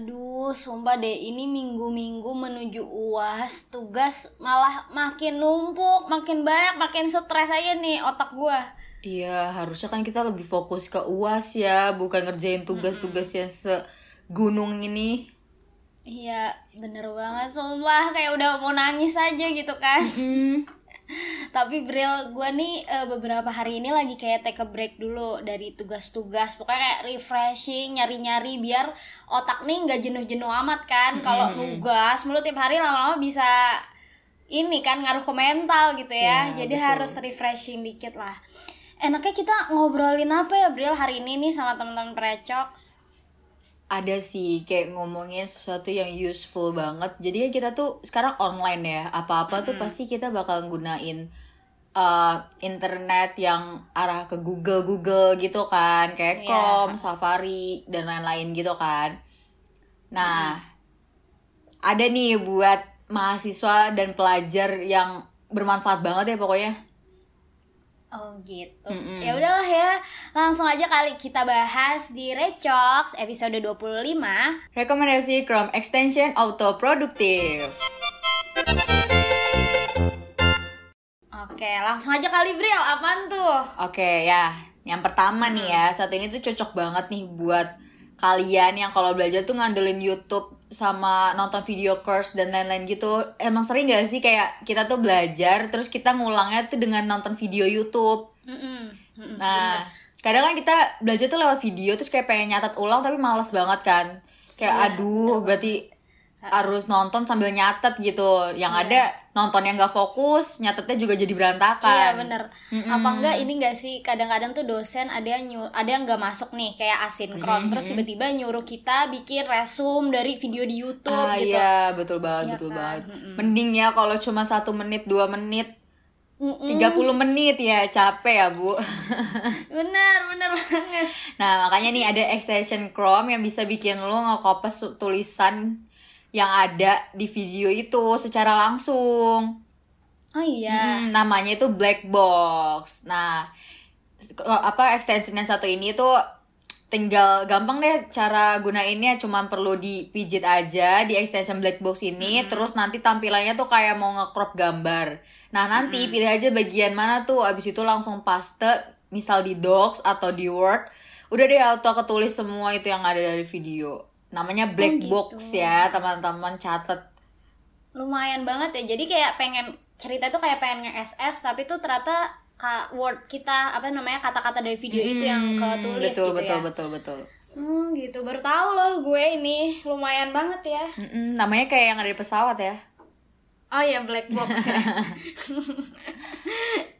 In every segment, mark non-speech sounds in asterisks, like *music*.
Aduh, sumpah deh ini minggu-minggu menuju UAS, tugas malah makin numpuk, makin banyak, makin stres aja nih otak gua. Iya, harusnya kan kita lebih fokus ke UAS ya, bukan ngerjain tugas-tugas yang segunung ini. Iya, bener banget sumpah kayak udah mau nangis aja gitu kan. Tapi Bril, gue nih eh, beberapa hari ini lagi kayak take a break dulu dari tugas-tugas. Pokoknya kayak refreshing, nyari-nyari biar otak nih nggak jenuh-jenuh amat kan. Kalau nugas mulu tiap hari lama-lama bisa ini kan ngaruh ke mental gitu ya. Iya, Jadi betul. harus refreshing dikit lah. Enaknya kita ngobrolin apa ya Bril hari ini nih sama teman-teman Precox? Ada sih kayak ngomongin sesuatu yang useful banget. Jadi ya kita tuh sekarang online ya. Apa-apa tuh pasti kita bakal gunain uh, internet yang arah ke Google Google gitu kan, kayak Iya. Chrome, Safari dan lain-lain gitu kan. Nah, ada nih buat mahasiswa dan pelajar yang bermanfaat banget ya pokoknya. Oh gitu. Mm-mm. Ya udahlah ya. Langsung aja kali kita bahas di Recox episode 25. Rekomendasi Chrome Extension Auto Productive. Oke, langsung aja kali Bril. Apaan tuh? Oke ya, yang pertama nih ya, satu ini tuh cocok banget nih buat kalian yang kalau belajar tuh ngandelin YouTube sama nonton video course dan lain-lain gitu. Emang sering gak sih kayak kita tuh belajar terus kita ngulangnya tuh dengan nonton video YouTube. Mm-mm. Mm-mm, Nah, kadang kan kita belajar tuh lewat video terus kayak pengen nyatet ulang tapi males banget kan. Kayak Iya, aduh, berarti harus nonton sambil nyatet gitu. Yang ada nonton yang gak fokus, nyatetnya juga jadi berantakan. Iya bener. Apa enggak ini enggak sih kadang-kadang tuh dosen ada yang nyu- ada yang nggak masuk nih kayak asinkron terus tiba-tiba nyuruh kita bikin resume dari video di YouTube Ah gitu. iya betul banget Iya betul kan? banget. Mending ya kalau cuma satu menit dua menit Mm-mm. 30 menit ya capek ya bu. *laughs* Bener bener banget. nah makanya nih ada extension Chrome yang bisa bikin lo nge-copy su- tulisan yang ada di video itu secara langsung. Oh iya. Hmm, namanya itu black box. Nah apa extension yang satu ini tuh tinggal gampang deh cara gunainnya cuman perlu dipijit aja di extension black box ini terus nanti tampilannya tuh kayak mau nge-crop gambar. Nah, nanti pilih aja bagian mana tuh abis itu langsung paste misal di docs atau di word. Udah deh auto ketulis semua itu yang ada dari video. Namanya black gitu. box ya, teman-teman catet. lumayan banget ya jadi kayak pengen cerita tuh kayak pengen nge-SS tapi tuh ternyata word kita apa namanya kata-kata dari video itu yang ketulis betul, gitu betul, ya betul, betul. hmm gitu baru tahu loh gue ini lumayan banget ya Mm-mm, namanya kayak yang ada di pesawat ya. oh ya black box ya *laughs*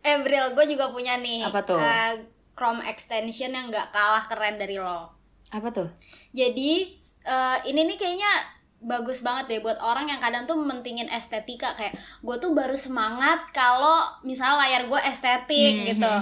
eh Bril gue juga punya nih Apa tuh? eh, Chrome extension yang nggak kalah keren dari lo Apa tuh? Jadi eh, ini nih kayaknya bagus banget deh buat orang yang kadang tuh mentingin estetika kayak gue tuh baru semangat kalau misalnya layar gue estetik gitu.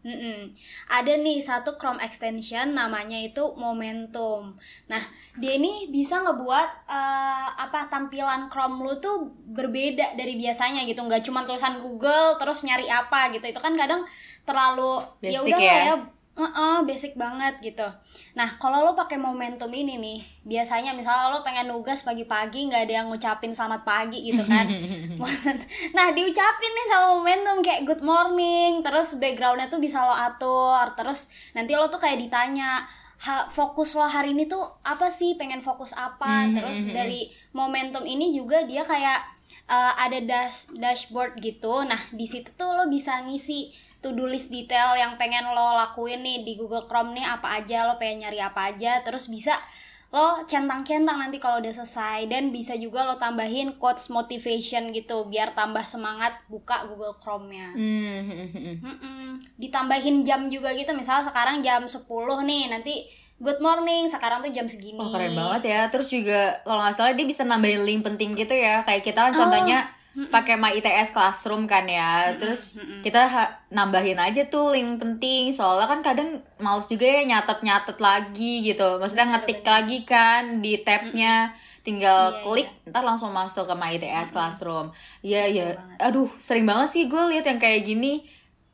Mm-mm. Ada nih satu Chrome extension namanya itu Momentum. Nah dia ini bisa ngebuat eh, apa tampilan Chrome lu tuh berbeda dari biasanya gitu. Nggak cuma tulisan Google terus nyari apa gitu. Itu kan kadang terlalu ya Basic udah ya. ya Heeh, basic banget gitu. Nah, kalau lo pakai momentum ini nih, biasanya misalnya lo pengen nugas pagi-pagi nggak ada yang ngucapin selamat pagi gitu kan. *laughs* Nah, diucapin nih sama momentum kayak good morning, terus backgroundnya tuh bisa lo atur, terus nanti lo tuh kayak ditanya "Ha- fokus lo hari ini tuh apa sih pengen fokus apa terus dari momentum ini juga dia kayak uh, ada dash dashboard gitu nah di situ tuh lo bisa ngisi to do list detail yang pengen lo lakuin nih di Google Chrome nih apa aja lo pengen nyari apa aja terus bisa lo centang-centang nanti kalau udah selesai dan bisa juga lo tambahin quotes motivation gitu biar tambah semangat buka Google Chrome-nya. Hmm, hmm, *laughs* hmm. Mm-mm. Ditambahin jam juga gitu, misalnya sekarang jam 10 nih, nanti good morning, sekarang tuh jam segini. Wah keren banget ya. Terus juga kalau nggak salah dia bisa nambahin link penting gitu ya. Kayak kita kan contohnya pakai My ITS Classroom kan ya. Terus kita nambahin aja tuh link penting. Soalnya kan kadang males juga ya nyatet-nyatet lagi gitu. Maksudnya ngetik lagi kan di tabnya. Tinggal Iya, klik, ntar langsung masuk ke My ITS Classroom. Iya, iya. Aduh, sering banget sih gue lihat yang kayak gini.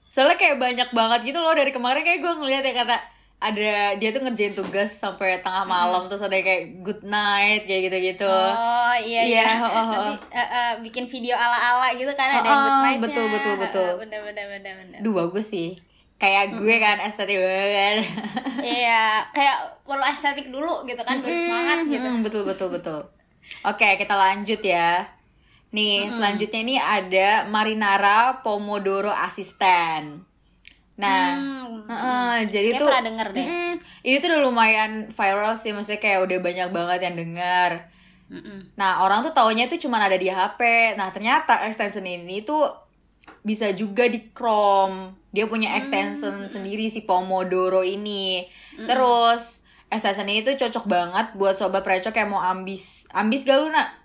Soalnya kayak banyak banget gitu loh dari kemarin kayak gue ngeliat ya kata ada dia tuh ngerjain tugas sampai tengah malam terus ada kayak good night kayak gitu-gitu. Oh iya Iya, iya. oh, oh, oh. Nanti eh, eh, bikin video ala-ala gitu kan ada yang Oh, good oh, night-nya. betul, betul, betul. Eh, eh, Bener bener bener bener. Duh bagus sih. Kayak gue kan estetik banget. *laughs* Iya, kayak perlu estetik dulu gitu kan baru semangat gitu. Hmm, betul betul betul. Oke, kita lanjut ya. Nih, selanjutnya ini ada Marinara Pomodoro Assistant. Nah, Hmm. heeh, jadi Kayak tuh pernah denger deh. Mm, ini tuh udah lumayan viral sih, maksudnya kayak udah banyak banget yang dengar. Mm-mm. Nah, orang tuh taunya tuh cuma ada di HP. Nah, ternyata extension ini tuh bisa juga di Chrome. Dia punya extension sendiri si Pomodoro ini. Terus extension ini tuh cocok banget buat sobat precok yang mau ambis. Ambis gak lu, nak?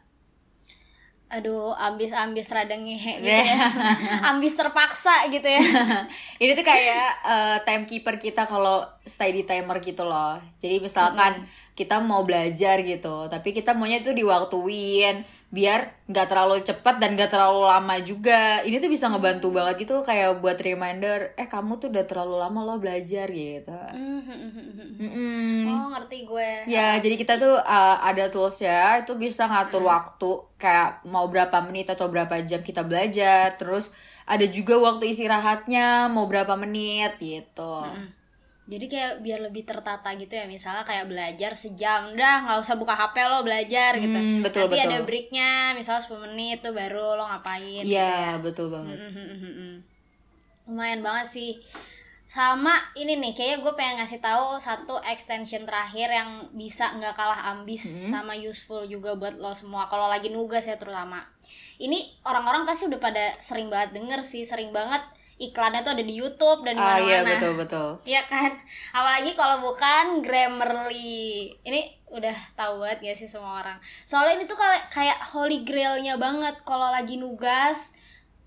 Aduh, ambis-ambis rada ngehe gitu ya. *laughs* ambis terpaksa gitu ya. *laughs* ini tuh kayak eh, timekeeper kita kalau stay di timer gitu loh. Jadi misalkan kita mau belajar gitu, tapi kita maunya tuh diwaktuin biar nggak terlalu cepat dan nggak terlalu lama juga. Ini tuh bisa ngebantu banget gitu kayak buat reminder, eh kamu tuh udah terlalu lama lo belajar gitu. Mm-mm. oh, ngerti gue. Ya, jadi kita tuh uh, ada tools ya, itu bisa ngatur waktu kayak mau berapa menit atau berapa jam kita belajar. Terus ada juga waktu istirahatnya mau berapa menit gitu. Jadi kayak biar lebih tertata gitu ya Misalnya kayak belajar sejam Dah nggak usah buka HP lo belajar gitu Hmm, betul, Nanti betul. ada breaknya Misalnya 10 menit tuh baru lo ngapain Iya, betul banget. Mm-mm-mm-mm. Lumayan banget sih sama ini nih kayaknya gue pengen ngasih tahu satu extension terakhir yang bisa nggak kalah ambis sama useful juga buat lo semua kalau lagi nugas ya terutama ini orang-orang pasti udah pada sering banget denger sih sering banget iklannya tuh ada di YouTube dan di Ah mana-mana iya betul betul. Iya kan? Apalagi kalau bukan Grammarly. Ini udah tahu banget gak sih semua orang. Soalnya ini tuh kayak kayak holy grailnya banget kalau lagi nugas.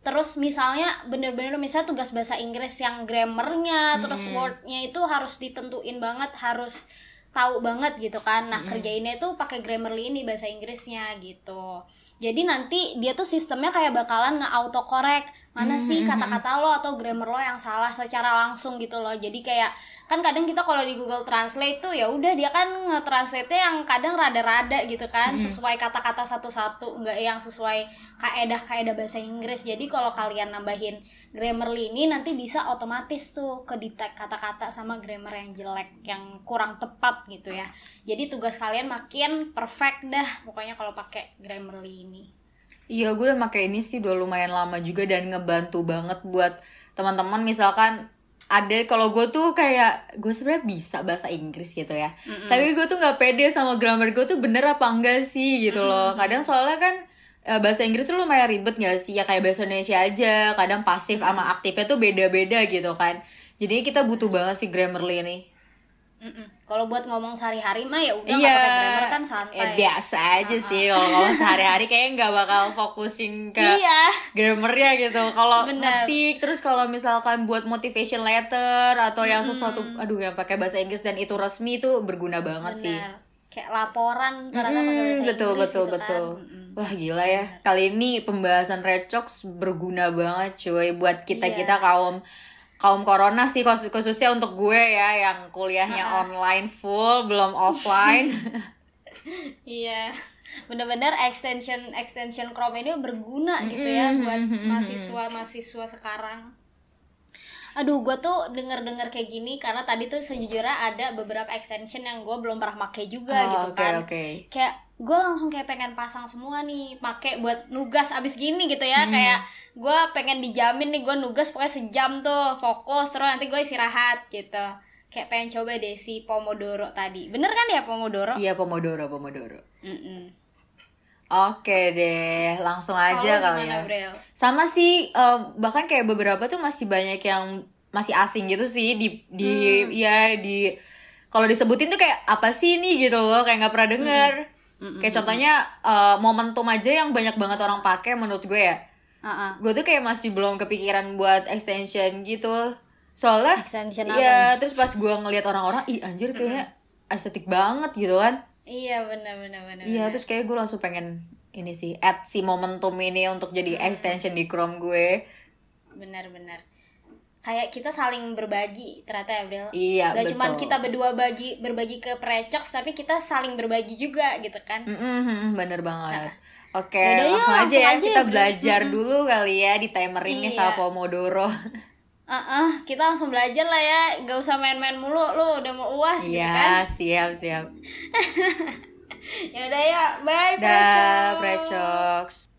Terus misalnya bener-bener misalnya tugas bahasa Inggris yang grammarnya, terus wordnya itu harus ditentuin banget, harus tahu banget gitu kan. Nah, kerjainnya itu pakai Grammarly ini bahasa Inggrisnya gitu. Jadi nanti dia tuh sistemnya kayak bakalan nge-autocorrect mana sih kata-kata lo atau grammar lo yang salah secara langsung gitu loh. Jadi kayak kan kadang kita kalau di Google Translate tuh ya udah dia kan nge-translate yang kadang rada-rada gitu kan sesuai kata-kata satu-satu nggak yang sesuai kaedah-kaedah bahasa Inggris. Jadi kalau kalian nambahin Grammarly ini nanti bisa otomatis tuh ke detect kata-kata sama grammar yang jelek yang kurang tepat gitu ya. Jadi tugas kalian makin perfect dah pokoknya kalau pakai Grammarly ini. Iya, gue udah pakai ini sih udah lumayan lama juga dan ngebantu banget buat teman-teman. Misalkan ada kalau gue tuh kayak gue sebenarnya bisa bahasa Inggris gitu ya. Tapi gue tuh nggak pede sama grammar gue tuh bener apa enggak sih gitu loh. Kadang soalnya kan eh, bahasa Inggris tuh lumayan ribet gak sih? Ya kayak bahasa Indonesia aja kadang pasif sama aktifnya tuh beda-beda gitu kan. Jadi kita butuh banget sih Grammarly ini. Kalau buat ngomong sehari-hari mah ya udah nggak pakai grammar kan santai. eh, biasa aja sih kalau ngomong sehari-hari kayaknya nggak bakal fokusin ke Iya. grammarnya gitu kalau Bener. ngetik terus kalau misalkan buat motivation letter atau yang sesuatu aduh yang pakai bahasa Inggris dan itu resmi itu berguna banget sih Benar. Kayak laporan ternyata pakai Hmm, bahasa betul Inggris betul gitu betul kan. Mm-mm. wah gila ya kali ini pembahasan Recox berguna banget cuy buat kita kita Iya. kaum kaum corona sih khusus- khususnya untuk gue ya yang kuliahnya online full belum offline *laughs* *laughs* Iya. Bener-bener extension extension Chrome ini berguna gitu ya buat mahasiswa-mahasiswa sekarang. Aduh, gue tuh denger-denger kayak gini karena tadi tuh sejujurnya ada beberapa extension yang gue belum pernah pakai juga Oh, gitu oke, kan. oke. Kayak gue langsung kayak pengen pasang semua nih, pakai buat nugas abis gini gitu ya. Kayak gue pengen dijamin nih gue nugas pokoknya sejam tuh fokus terus nanti gue istirahat gitu. kayak pengen coba deh si pomodoro tadi bener kan ya pomodoro Iya Pomodoro, Pomodoro. Mm-mm. Oke deh, langsung aja Kalau kali ya. Brel Sama sih, eh, bahkan kayak beberapa tuh masih banyak yang masih asing gitu sih di di Hmm. ya di kalau disebutin tuh kayak apa sih ini gitu loh, kayak nggak pernah denger. Mm-mm. Kayak contohnya eh, momentum aja yang banyak banget orang pakai menurut gue ya. Ah. Gue tuh kayak masih belum kepikiran buat extension gitu. Soalnya Extension apa Iya, terus pas gue ngeliat orang-orang, ih anjir kayak estetik banget gitu kan. iya bener bener bener Iya, terus kayak gue langsung pengen ini sih, add si momentum ini untuk jadi extension di Chrome gue. bener bener kayak kita saling berbagi ternyata ya Brel Iya, Gak cuman kita berdua bagi berbagi ke Precox tapi kita saling berbagi juga gitu kan Mm-mm, bener banget. Oke, Yaudah, yuk, langsung, aja langsung ya aja kita ya, belajar dulu kali ya di timer ini Iya. sama Pomodoro. Ah, kita langsung belajar lah ya gak usah main-main mulu lu udah mau uas gitu Iya, kan siap siap. *laughs* ya udah ya bye. Precox.